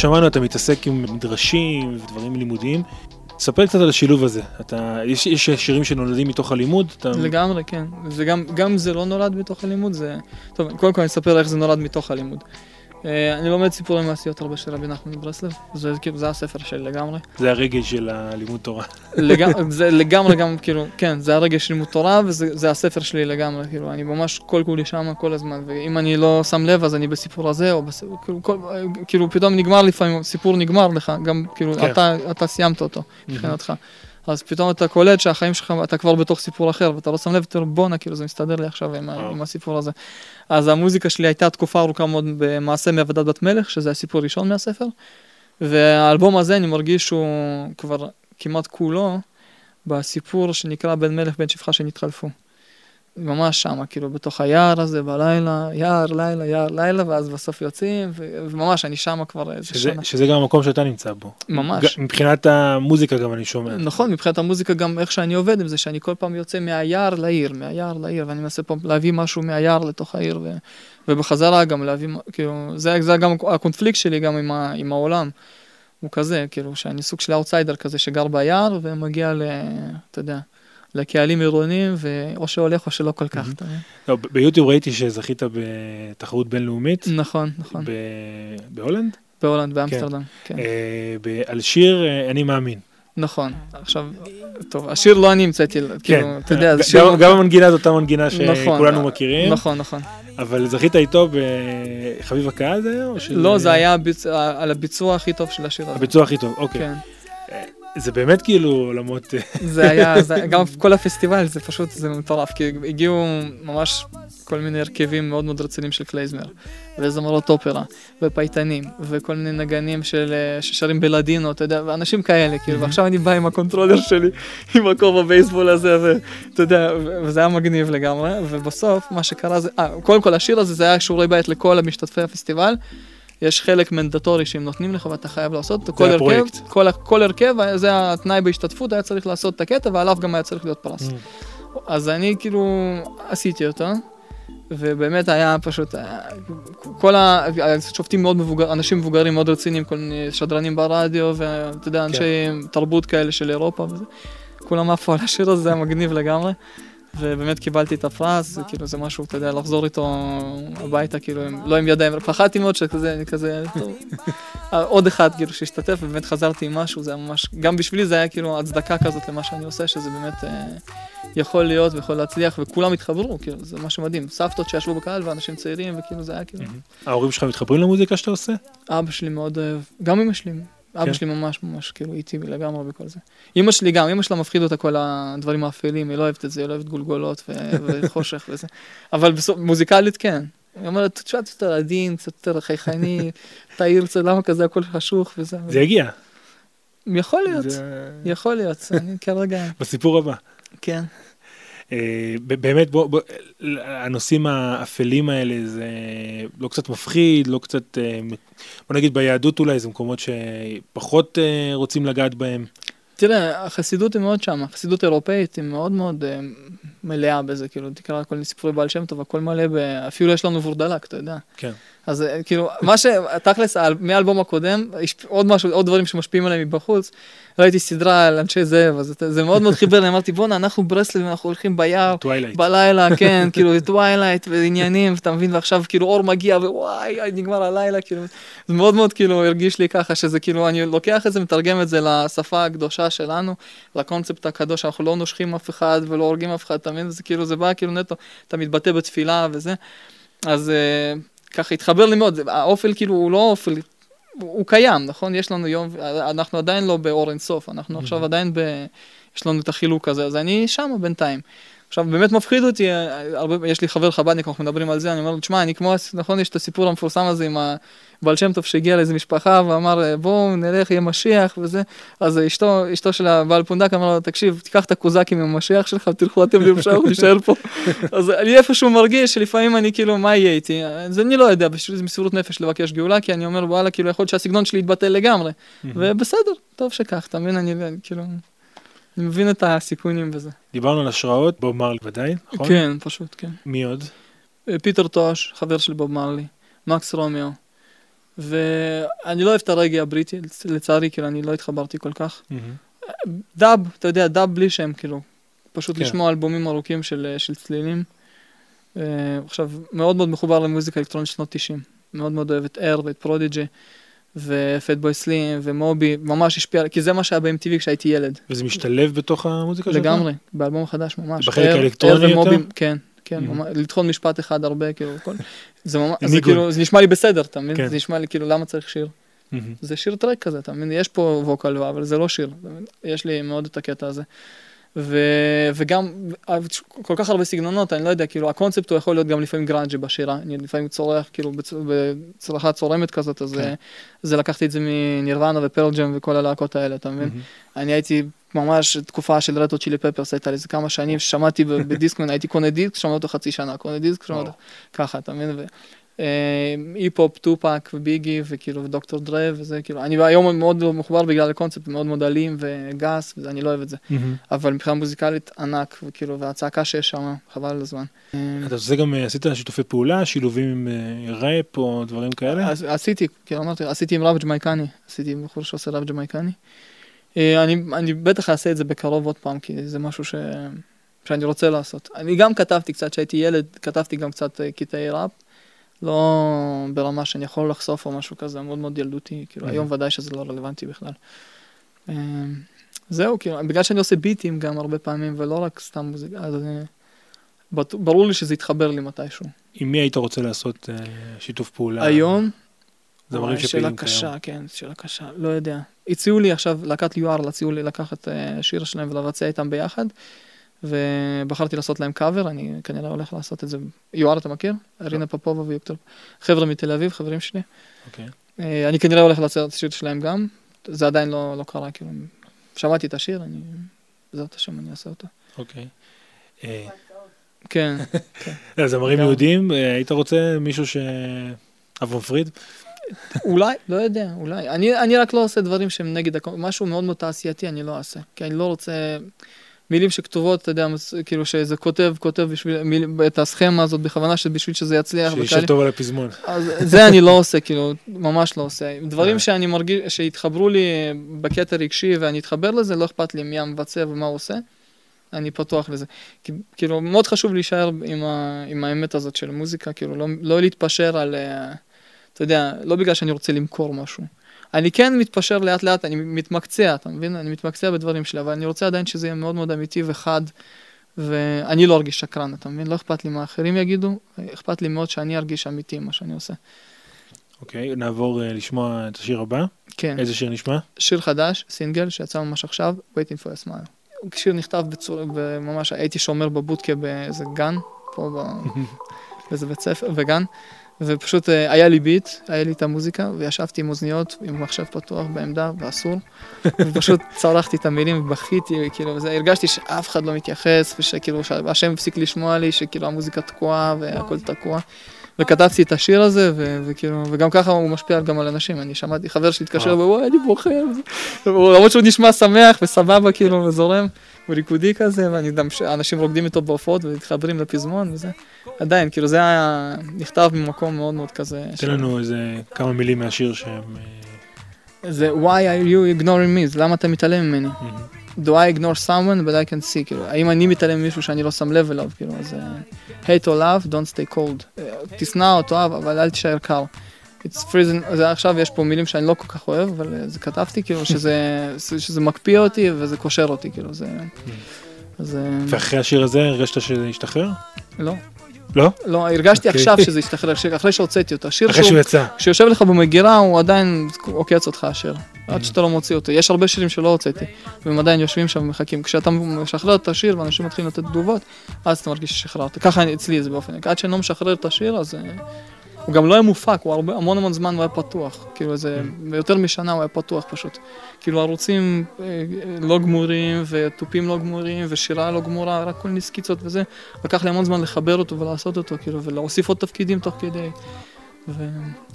כמו ששמענו, אתה מתעסק עם מדרשים ודברים לימודיים. ספר קצת על השילוב הזה. אתה, יש, יש שירים שנולדים מתוך הלימוד. אתה... לגמרי, כן. זה גם, גם זה לא נולד מתוך הלימוד, זה... טוב, קודם כל אני אספר איך זה נולד מתוך הלימוד. אה, אני לומד סיפורי מעשיות הרבה של רבי נחמן מברסלב, זה כאילו, זה הספר שלי לגמרי. זה הרגש של הלימוד תורה. לגמרי, זה לגמרי גם, כאילו, כן, זה הרגע של לימוד תורה, וזה זה הספר שלי לגמרי, כאילו, אני ממש כל כולי שמה כל הזמן, ואם אני לא שם לב, אז אני בסיפור הזה, או בסיפור, כאילו, כל, כאילו, פתאום נגמר לפעמים, סיפור נגמר לך, גם, כאילו, כן. אתה, אתה סיימת אותו, מבחינתך. אז פתאום אתה קולט שהחיים שלך, אתה כבר בתוך סיפור אחר, ואתה לא שם לב, אומר, בואנה, כאילו, זה מסתדר לי עכשיו עם, ה-. עם הסיפור הזה. אז המוזיקה שלי הייתה תקופה ארוכה מאוד במעשה מעבדת בת מלך, שזה הסיפור הראשון מהספר, והאלבום הזה, אני מרגיש שהוא כבר כמעט כולו בסיפור שנקרא בן מלך בן שפחה שנתחלפו. ממש שמה, כאילו, בתוך היער הזה, בלילה, יער, לילה, יער, לילה, ואז בסוף יוצאים, ו- וממש, אני שמה כבר איזה שזה, שנה. שזה גם המקום שאתה נמצא בו. ממש. ג- מבחינת המוזיקה גם אני שומע. נכון, מבחינת המוזיקה גם איך שאני עובד עם זה, שאני כל פעם יוצא מהיער לעיר, מהיער לעיר, ואני מנסה פה להביא משהו מהיער לתוך העיר, ו, ובחזרה גם להביא, כאילו, זה, זה גם הקונפליקט שלי גם עם, ה, עם העולם. הוא כזה, כאילו, שאני סוג של אאוטסיידר כזה שגר ביער ומגיע ל... אתה יודע, לקהלים עירוניים, ואו שהולך או שלא כל כך. לא, ביוטיוב ראיתי שזכית בתחרות בינלאומית. נכון, נכון. בהולנד? בהולנד, באמסטרדם, כן. אה, על שיר אה, אני מאמין. נכון, עכשיו, טוב, השיר לא אני המצאתי, כאילו, אתה יודע, זה כן. שיר... גם- המנגינה זאת אותה מנגינה נכון, שכולנו מכירים, נכון, נכון. אבל זכית איתו בחביב הקהל זה היה? לא, זה היה על הביצוע הכי טוב של השיר הזה. הביצוע הכי טוב, אוקיי. זה באמת כאילו עולמות... אה, זה היה, [LAUGHS] זה- גם כל הפסטיבל זה פשוט, זה מטורף, כי הגיעו ממש כל מיני הרכבים מאוד מאוד רציניים של קלייזמר, וזמרות אופרה, ופייטנים, וכל מיני נגנים של, אה, ששרים בלדינו, אתה יודע, ואנשים כאלה, כאילו, ועכשיו אני בא עם הקונטרולר שלי, [LAUGHS] עם הכובע בייסבול הזה, ואתה יודע, וזה היה מגניב לגמרי, ובסוף מה שקרה זה, אה, קודם כל השיר הזה זה היה שיעורי בית לכל המשתתפי הפסטיבל. יש חלק מנדטורי שהם נותנים לך ואתה חייב לעשות אותו, כל הרכב. כל, כל הרכב, זה התנאי בהשתתפות, היה צריך לעשות את הקטע ועליו גם היה צריך להיות פרס. Mm. אז אני כאילו עשיתי אותו, ובאמת היה פשוט, היה- כל השופטים מאוד מבוגר, אנשים מבוגרים מאוד רציניים, כל מיני שדרנים ברדיו, ואתה יודע, אנשי תרבות כאלה של אירופה וזה. כולם עפו על השיר הזה, זה היה מגניב לגמרי. ובאמת קיבלתי את הפרס, זה כאילו זה משהו, אתה יודע, לחזור איתו הביתה, כאילו, עם- לא עם ידיים, פחדתי מאוד שכזה, אני כזה, טוב. עוד אחד כאילו שהשתתף, ובאמת חזרתי עם משהו, זה היה ממש, גם בשבילי זה היה כאילו הצדקה כזאת למה שאני עושה, שזה באמת אה, יכול להיות ויכול להצליח, וכולם התחברו, כאילו, זה משהו מדהים. סבתות שישבו בקהל ואנשים צעירים, וכאילו זה היה כאילו, ההורים שלך מתחברים למוזיקה שאתה עושה? אבא שלי מאוד אוהב, גם אמא שלי, אבא כן. שלי ממש ממש כאילו איתי לגמרי בכל זה. אמא שלי גם, אמא שלה מפחיד אותה כל הדברים האפלים, היא לא אוהבת את זה, היא לא אוהבת גולגולות [LAUGHS] וחושך וזה. אבל בסוף, מוזיקלית כן. היא אומרת, תשמע, קצת יותר עדין, קצת יותר חייכני, [LAUGHS] תעיר קצת, למה כזה הכל חשוך וזה. זה יגיע. יכול להיות, יכול להיות, אני כרגע, בסיפור הבא. כן. אה, באמת, בוא, בוא, הנושאים האפלים האלה זה לא קצת מפחיד, לא קצת, אה, בוא נגיד ביהדות אולי זה מקומות שפחות אה, רוצים לגעת בהם. תראה, החסידות היא מאוד שם, החסידות האירופאית היא מאוד מאוד אה, מלאה בזה, כאילו, תקרא כל מיני סיפורי בעל שם טוב, הכל מלא, ב... אפילו יש לנו וורדלק, אתה יודע. כן. אז אה, כאילו, מה ש... תכלס, האל- מהאלבום הקודם, יש עוד משהו, עוד דברים שמשפיעים עליהם מבחוץ. ראיתי סדרה על אנשי זאב, אז זה- מאוד מאוד חיבר לי, אמרתי, בואנה, אנחנו ברסלב, אנחנו הולכים ביער. בלילה, [LAUGHS] כן, כאילו, Twilight ועניינים, אתה מבין, ועכשיו כאילו אור מגיע, ווואי, נגמר הלילה, כאילו, זה מאוד מאוד כאילו הרגיש לי ככה, שזה כאילו, אני לוקח את זה, מתרגם את זה לשפה הקדושה שלנו, לקונספט הקדוש, אנחנו לא נושכים אף אחד ולא הורגים אף אחד, אתה מבין, זה כאילו, זה בא כאילו נטו, אתה מתבטא בתפילה וזה, אז אה, ככה התחבר לי מאוד, האופל כאילו הוא לא אופל, הוא, הוא קיים, נכון? יש לנו יום, אנחנו עדיין לא באור אינסוף, אנחנו עכשיו עדיין ב... יש לנו את החילוק הזה, אז אני שם בינתיים. עכשיו באמת מפחיד אותי, אה, הרבה, יש לי חבר חב"דניק, אנחנו מדברים על זה, אני אומר לו, תשמע, אני כמו, נכון, יש את הסיפור המפורסם הזה עם הבעל שם טוב שהגיע לאיזה משפחה ואמר, אה, בואו נלך, יהיה משיח וזה, אז אשתו, אשתו של הבעל פונדק אמר לו, תקשיב, תיקח את הקוזקים עם המשיח שלך, תלכו אתם לירושלים, נשאר פה. [LAUGHS] אז אני איפשהו מרגיש שלפעמים אני כאילו, מה יהיה איתי? אז אני לא יודע, בשביל זה מסירות נפש לבקש גאולה, כי אני אומר, וואלה, כאילו, יכול להיות שהסגנון שלי יתבטל לגמרי. ובסדר, טוב שכך, אתה מבין, אני כאילו, אני מבין את הסיכונים וזה. דיברנו על השראות, בוב מרלי ודאי, נכון? כן, פשוט, כן. מי עוד? אה, פיטר טוש, חבר של בוב מרלי, מקס רומיו, ואני לא אוהב את הרגע הבריטי, לצ- לצערי, כאילו, אני לא התחברתי כל כך. דאב, אתה יודע, דאב בלי שם, כאילו, פשוט כן. לשמוע אלבומים ארוכים של, אה, של צלילים. אה, עכשיו, מאוד מאוד מחובר למוזיקה אלקטרונית שנות 90. מאוד מאוד אוהב את אר ואת פרודיג'י, ופטבוי סלים ומובי, ממש השפיע, כי זה מה שהיה ב-MTV כשהייתי ילד. וזה משתלב בתוך המוזיקה שלך? לגמרי, באלבום החדש ממש. בחלק האלקטרוני יותר? כן, כן, Mhm. ממש, לטחון משפט אחד הרבה, כאילו, כל... זה ממש, זה. כאילו, זה נשמע לי בסדר, אתה מבין? כן. זה נשמע לי כאילו, למה צריך שיר? מהמם. זה שיר טרק כזה, אתה מבין? יש פה vocal, אבל זה לא שיר. יש לי מאוד את הקטע הזה. ו... וגם כל כך הרבה סגנונות, אני לא יודע, כאילו הקונספט הוא יכול להיות גם לפעמים גראנג'י בשירה, אני לפעמים צורח כאילו בצ... בצרחה צורמת כזאת, אז כן. זה לקחתי את זה מנירוונה ופרל ג'ם וכל הלהקות האלה, אתה מבין? מהמם. אני הייתי ממש תקופה של רד הוט צ'ילי פפרס, הייתה לי איזה כמה שנים ששמעתי ב- בדיסקמן, [LAUGHS] הייתי קונה דיסק, שומע אותו חצי שנה, קונה דיסק, שומע אותו ככה, אתה מבין? ו- אה, היפ-הופ, טופאק וביגי וכאילו ודוקטור דרה וזה כאילו אני היום מאוד לא מחובר בגלל הקונספט מאוד מאוד אלים וגס ואני לא אוהב את זה מהמם. אבל מבחינה מוזיקלית ענק וכאילו והצעקה שיש שם חבל על הזמן. אה, אתה עושה גם, אה, עשית שיתופי פעולה, שילובים עם ראפ או דברים כאלה? עש- עשיתי, כאילו אמרתי, עשיתי עם ראפ ג'מייקני, עשיתי עם בחור שעושה ראפ ג'מייקני. אני, אני בטח אעשה את זה בקרוב עוד פעם, כי זה משהו ש... שאני רוצה לעשות. אני גם כתבתי קצת, כשהייתי ילד, כתבתי גם קצת קטעי ראפ. לא ברמה שאני יכול לחשוף או משהו כזה, מאוד מאוד ילדותי, כאילו. היום ודאי שזה לא רלוונטי בכלל. אה, זהו, כאילו, בגלל שאני עושה ביטים גם הרבה פעמים, ולא רק סתם מוזיקה, אז. בט- ברור לי שזה יתחבר לי מתישהו. עם מי היית רוצה לעשות אה, שיתוף פעולה? היום, זמרים וואי, שפעילים שאלה קשה, כיום. כן, שאלה קשה, לא יודע. הציעו לי עכשיו, להקת יואר, הציעו לי לקחת אה, שיר שלהם ולבצע איתם ביחד, ובחרתי לעשות להם קאבר, אני כנראה הולך לעשות את זה. יואר אתה מכיר? ארינה פפובה ויוקטור. חבר'ה מתל אביב, חברים שלי. אוקיי. אה, אני כנראה הולך לעשות שיר שלהם גם, זה עדיין לא, לא קרה, כאילו, שמעתי את השיר, אני, בעזרת השם אני אעשה אותו. אוקיי. אה, כן, [LAUGHS] אה, זמרים. יהודים, היית רוצה מישהו ש... אברהם פריד? אולי, לא יודע, אולי. אני, אני רק לא עושה דברים שהם נגד, משהו מאוד מאוד תעשייתי אני לא אעשה, כי אני לא רוצה מילים שכתובות, אתה יודע, כאילו שזה כותב, כותב בשביל, מיל, את הסכמה הזאת בכוונה שבשביל שזה יצליח. שישב. טוב על הפזמון. אז זה [LAUGHS] אני לא עושה, כאילו, ממש לא עושה. דברים אה. שאני מרגיש, שהתחברו לי בקטע רגשי ואני אתחבר לזה, לא אכפת לי מי המבצע ומה הוא עושה. אני פתוח לזה. כי- כאילו, מאוד חשוב להישאר עם, ה, עם האמת הזאת של מוזיקה, כאילו, לא, לא להתפשר על, אה, אתה יודע, לא בגלל שאני רוצה למכור משהו. אני כן מתפשר לאט לאט, אני מתמקצע, אתה מבין? אני מתמקצע בדברים שלי, אבל אני רוצה עדיין שזה יהיה מאוד מאוד אמיתי וחד, ואני לא ארגיש שקרן, אתה מבין? לא אכפת לי מה אחרים יגידו, אכפת לי מאוד שאני ארגיש אמיתי עם מה שאני עושה. אוקיי, נעבור אה, לשמוע את השיר הבא. כן. איזה שיר נשמע? שיר חדש, סינגל, שיצא ממש עכשיו, Waiting for a Smile. שיר נכתב בצורה, ממש הייתי שומר בבודקה באיזה גן, פה ב... [LAUGHS] באיזה בית ספר, בגן, ופשוט אה, היה לי ביט, היה לי את המוזיקה, וישבתי עם אוזניות, עם מחשב פתוח בעמדה, ואסור, [LAUGHS] ופשוט צרחתי את המילים ובכיתי, כאילו, וזה, הרגשתי שאף אחד לא מתייחס, ושכאילו, שהשם הפסיק לשמוע לי, שכאילו המוזיקה תקועה והכל תקוע. וכתבתי את השיר הזה, ו- וכאילו, וגם ככה הוא משפיע גם על אנשים, אני שמעתי חבר שהתקשר. ווואי, אני בוכה, למרות שהוא נשמע שמח וסבבה, כאילו, וזורם, הוא ריקודי כזה, ואני גם, אנשים רוקדים איתו בהופעות ומתחברים לפזמון וזה, עדיין, כאילו, זה היה נכתב ממקום מאוד מאוד כזה, תן לנו איזה כמה מילים מהשיר שהם... אה, זה why are you ignoring me, למה אתה מתעלם ממני. מהמם. Do I ignore someone but I can see, כאילו, האם אני מתעלם ממישהו שאני לא שם לב אליו, כאילו, אז uh, hate or love, don't stay cold. Uh, תשנא או תאהב, אבל אל תישאר קר. It's freezing, זה עכשיו יש פה מילים שאני לא כל כך אוהב, אבל uh, זה כתבתי, כאילו, שזה, [LAUGHS] שזה מקפיא אותי וזה קושר אותי, כאילו, זה... אז... ואחרי השיר הזה הרגשת שזה השתחרר? לא. לא? לא, הרגשתי אוקיי. עכשיו שזה השתחרר, אחרי שהוצאתי אותו. אחרי שהוא, יצא. כשיושב לך במגירה הוא עדיין עוקץ אותך השיר. עד שאתה לא מוציא אותו. יש הרבה שירים שלא הוצאתי, והם עדיין יושבים שם ומחכים. כשאתה משחרר את השיר ואנשים מתחילים לתת תגובות, אז אתה מרגיש ששחררת. ככה אצלי זה באופן, עד שאני לא משחרר את השיר, אז אה, הוא גם לא היה מופק, הוא הרבה, המון המון זמן הוא היה פתוח. כאילו איזה, Mm. יותר משנה הוא היה פתוח פשוט. כאילו ערוצים אה, אה, לא גמורים, ותופים לא גמורים, ושירה לא גמורה, רק כל מיני סקיצות וזה. לקח לי המון זמן לחבר אותו ולעשות אותו, כאילו, ולהוסיף עוד תפקידים תוך כדי.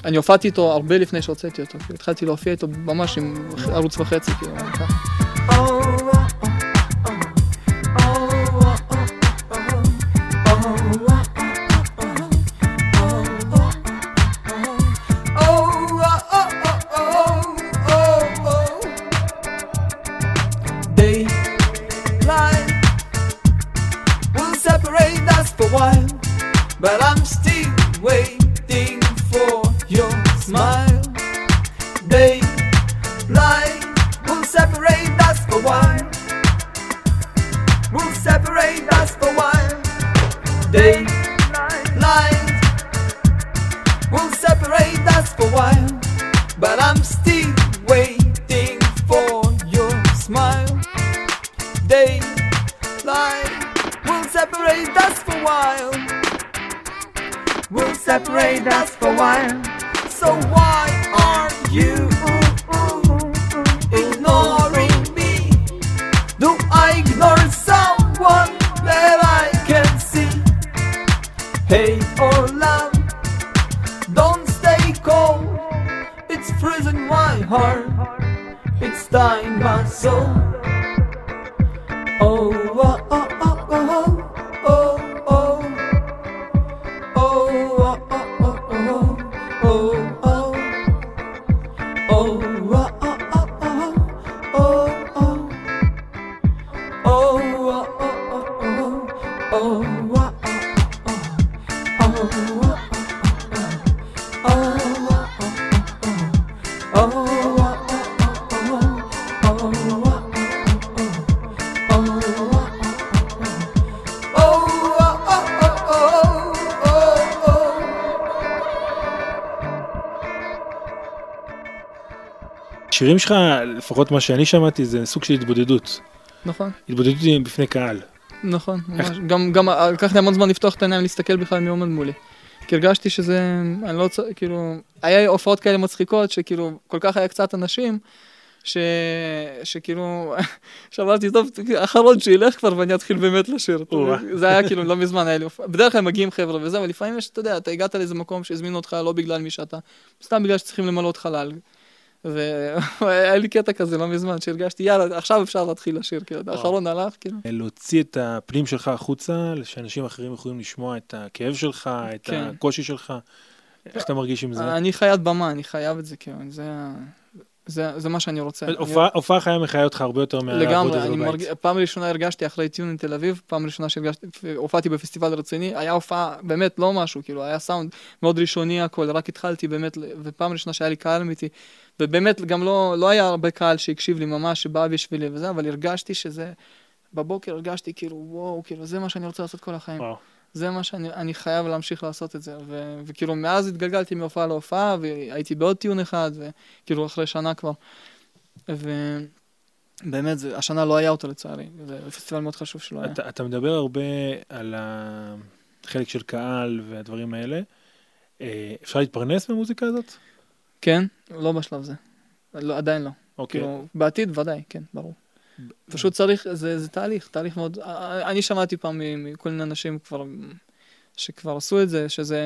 ואני הופעתי איתו הרבה לפני שהוצאתי אותו, התחלתי להופיע איתו ממש עם ערוץ וחצי, כאילו, ככה. שירים שלך, לפחות מה שאני שמעתי, זה סוג של התבודדות. נכון, התבודדות בפני קהל. נכון, ממש. גם, גם אה, לקח לי המון זמן לפתוח את העיניים, להסתכל בכלל מי עומד מולי. כי הרגשתי שזה, אני לא צריך, כאילו, היה הופעות כאלה מצחיקות, שכאילו, כל כך היה קצת אנשים, ש... שכאילו, [LAUGHS] שאמרתי, טוב, האחרון שילך כבר ואני אתחיל באמת לשיר. זה היה כאילו, לא מזמן היה לי הופעה. בדרך כלל מגיעים חבר'ה וזה, אבל לפעמים יש, אתה יודע, אתה הגעת לאיזה מקום שהזמינו אותך לא בגלל מי שאתה, סתם בגלל שצריכים למלא חלל. והיה לי קטע כזה לא מזמן, שהרגשתי, יאללה, עכשיו אפשר להתחיל לשיר, כאילו, האחרון הלך, כאילו. להוציא את הפנים שלך החוצה, שאנשים אחרים יכולים לשמוע את הכאב שלך, את כן. הקושי שלך. איך אתה מרגיש עם זה? אני חיית במה, אני חייב את זה, כאילו, זה ה- זה זה מה שאני רוצה. אני- הופעה- הופעה חיה מחיה אותך הרבה יותר מהעבודה לגמרי, אני בבית. מרגיש, פעם ראשונה הרגשתי אחרי טיונין תל אביב, פעם ראשונה שהרגשתי, הופעתי בפסטיבל רציני, היה הופעה באמת לא משהו, כאילו היה סאונד מאוד ראשוני הכל, רק התחלתי באמת, ופעם ראשונה שהיה לי קהל אמיתי, ובאמת גם לא, לא היה הרבה קהל שהקשיב לי ממש, שבא בשבילי וזה, אבל הרגשתי שזה, בבוקר הרגשתי כאילו וואו, כאילו זה מה שאני רוצה לעשות כל החיים. וואו. זה מה שאני אני חייב להמשיך לעשות את זה, ו, וכאילו מאז התגלגלתי מהופעה להופעה, והייתי בעוד טיעון אחד, וכאילו אחרי שנה כבר. ובאמת, זה, השנה לא היה אותו לצערי, זה פסטיבל מאוד חשוב שלא היה. אתה, אתה מדבר הרבה על החלק של קהל והדברים האלה. אה, אפשר להתפרנס מהמוזיקה הזאת? כן, לא בשלב זה. לא, עדיין לא. אוקיי. כאילו, בעתיד ודאי, כן, ברור. פשוט צריך, זה, זה תהליך, תהליך מאוד, אני שמעתי פעם מכל מיני אנשים כבר, שכבר עשו את זה, שזה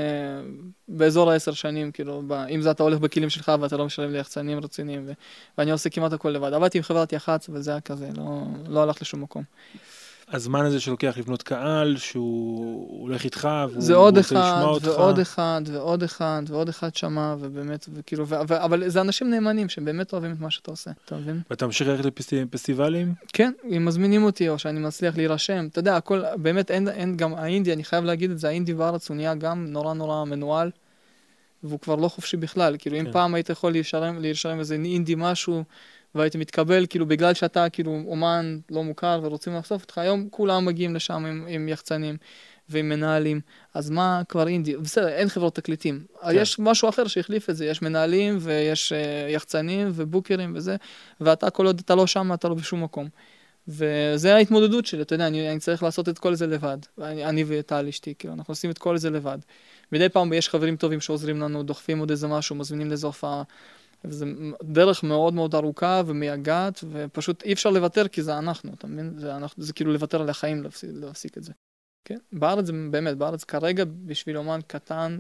באזור העשר שנים, כאילו, ב, אם זה אתה הולך בכלים שלך ואתה לא משלם ליחצנים רציניים, ו, ואני עושה כמעט הכל לבד. עבדתי עם חברת יח"צ, אבל זה היה כזה, לא, לא הלך לשום מקום. הזמן הזה שלוקח לבנות קהל, שהוא הולך איתך, והוא זה עוד רוצה לשמוע אחד, אותך. ועוד אחד, ועוד אחד, ועוד אחד שמע, ובאמת, וכאילו, ו, ו, אבל זה אנשים נאמנים שבאמת אוהבים את מה שאתה עושה, אתה מבין? ואתה ממשיך ללכת לפסטיבלים? כן, אם מזמינים אותי, או שאני מצליח להירשם, אתה יודע, הכל, באמת, אין, אין גם, האינדי, אני חייב להגיד את זה, האינדי בארץ הוא נהיה גם נורא נורא מנוהל, והוא כבר לא חופשי בכלל, כאילו, אם כן. פעם היית יכול להירשם איזה אינדי משהו, והיית מתקבל, כאילו, בגלל שאתה, כאילו, אומן לא מוכר ורוצים לחשוף אותך, היום כולם מגיעים לשם עם, עם יחצנים. ועם מנהלים, אז מה כבר אינדי? בסדר, אין חברות תקליטים. כן. יש משהו אחר שהחליף את זה, יש מנהלים ויש uh, יחצנים ובוקרים וזה, ואתה כל עוד אתה לא שם, אתה לא בשום מקום. וזה ההתמודדות שלי, אתה יודע, אני, אני צריך לעשות את כל זה לבד. אני, אני וטל אשתי, כאילו, אנחנו עושים את כל זה לבד. מדי פעם יש חברים טובים שעוזרים לנו, דוחפים עוד איזה משהו, מזמינים לאיזו הופעה. וזה דרך מאוד מאוד ארוכה ומייגעת, ופשוט אי אפשר לוותר כי זה אנחנו, אתה מבין? זה, אנחנו, זה כאילו לוותר על החיים להפסיק, להפסיק את זה. כן, בארץ זה באמת, בארץ כרגע בשביל אומן קטן,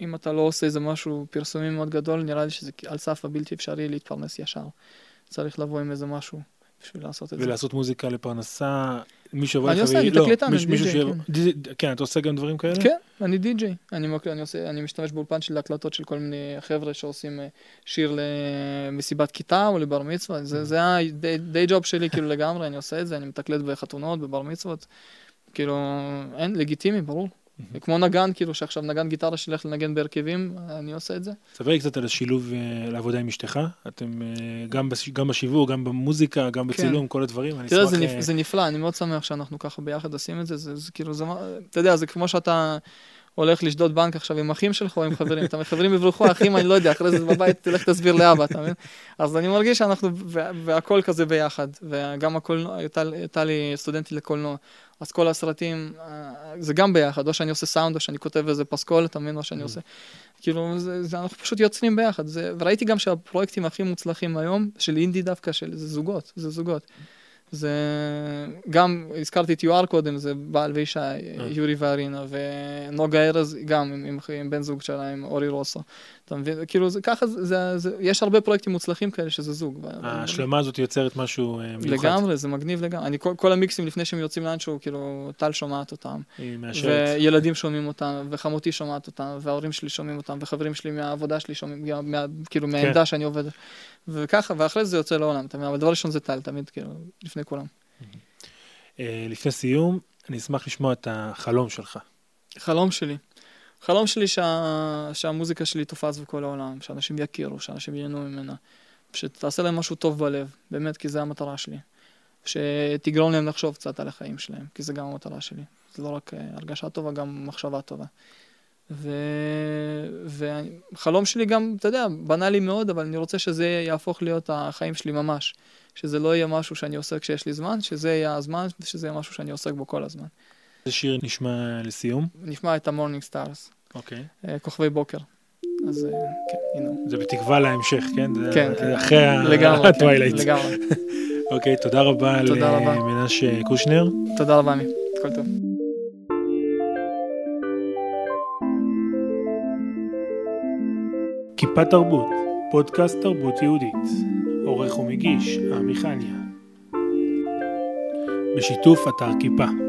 אם אתה לא עושה איזה משהו פרסומי מאוד גדול, נראה לי שזה על סף הבלתי אפשרי להתפרנס ישר. צריך לבוא עם איזה משהו בשביל לעשות את זה. ולעשות מוזיקה לפרנסה, מי שעובד אני לך עושה, אני ויגיד- לא, תקליטן, מישהו- אני מישהו די-ג'יי, שיבוא- די- כן, אתה עושה גם דברים כאלה? כן, אני די-ג'יי. אני, עושה, משתמש באולפן של הקלטות של כל מיני חבר'ה שעושים אה, שיר למסיבת כיתה או לבר מצווה. זה, זה הדי ג'וב שלי כאילו לגמרי, אני עושה את זה, אני מתקלט בחתונות, בבר מצוות. כאילו, אין, לגיטימי, ברור. כמו נגן, כאילו, שעכשיו נגן גיטרה שילך לנגן בהרכבים, אני עושה את זה. ספר לי קצת על השילוב אה, לעבודה עם אשתך. אתם אה, גם בש- גם בשיווק, גם במוזיקה, גם בצילום, כל הדברים. כן. תראה, אשמח, זה, אה, נפ, זה נפלא, אני מאוד שמח שאנחנו ככה ביחד עושים את זה, זה, זה כאילו, זה, אתה יודע, זה כמו שאתה הולך לשדוד בנק עכשיו עם אחים שלך או עם חברים, אתה חברים יברחו, אחים, אני לא יודע, אחרי זה בבית תלך תסביר לאבא, אתה מבין? אז אני מרגיש שאנחנו, וה- והכל כזה ביחד, וגם הקולנוע, הייתה לי סטודנטית לקולנוע, אז כל הסרטים, אה, זה גם ביחד, או שאני עושה סאונד, או שאני כותב איזה פסקול, אתה מבין מה שאני עושה. כאילו, זה, זה, אנחנו פשוט יוצרים ביחד, זה, וראיתי גם שהפרויקטים הכי מוצלחים היום, של אינדי דווקא, של, זה זוגות, זה זוגות. זה גם, הזכרתי את יואר קודם, זה בעל ואישה, יורי וארינה, ונוגה ארז גם עם, עם, עם בן זוג שלה, עם אורי רוסו. אתה מבין? כאילו, זה ככה, זה, זה, זה, יש הרבה פרויקטים מוצלחים כאלה שזה זוג. ההשלמה הזאת יוצרת משהו אה, מיוחד. לגמרי, זה מגניב לגמרי. אני, כל, כל המיקסים לפני שהם יוצאים לאנשהו, כאילו, טל שומעת אותם. היא מאשרת. וילדים שומעים אותם, וחמותי שומעת אותם, וההורים שלי שומעים אותם, וחברים שלי מהעבודה שלי שומעים, גם מה, כאילו מהעמדה שאני עובד. וככה, ואחרי זה זה יוצא לעולם, אתה מבין? אבל דבר ראשון זה טל, תמיד, כאילו, לפני כולם. אה, לפני סיום, אני אשמח לשמוע את החלום שלך. חלום שלי. חלום שלי שה... שהמוזיקה שלי תופץ בכל העולם, שאנשים יכירו, שאנשים ייהנו ממנה, שתעשה להם משהו טוב בלב, באמת, כי זה המטרה שלי. שתגרום להם לחשוב קצת על החיים שלהם, כי זה גם המטרה שלי. זה לא רק אה, הרגשה טובה, גם מחשבה טובה. ו... שלי גם, אתה יודע, בנאלי מאוד, אבל אני רוצה שזה יהפוך להיות החיים שלי ממש. שזה לא יהיה משהו שאני עושה כשיש לי זמן, שזה יהיה הזמן, ושזה יהיה משהו שאני עוסק בו כל הזמן. איזה שיר נשמע לסיום? נשמע את ה morning stars, אוקיי. כוכבי בוקר. אז אה, כן, הנה. זה בתקווה להמשך, כן? כן, כן. אחרי [LAUGHS] כן, ה Twilight. לגמרי. [LAUGHS] אוקיי, תודה רבה תודה רבה. למנשה קושנר. תודה רבה, עמי. הכל טוב. כיפה תרבות, פודקאסט תרבות יהודית. עורך ומגיש, עמי חניה. בשיתוף אתר כיפה.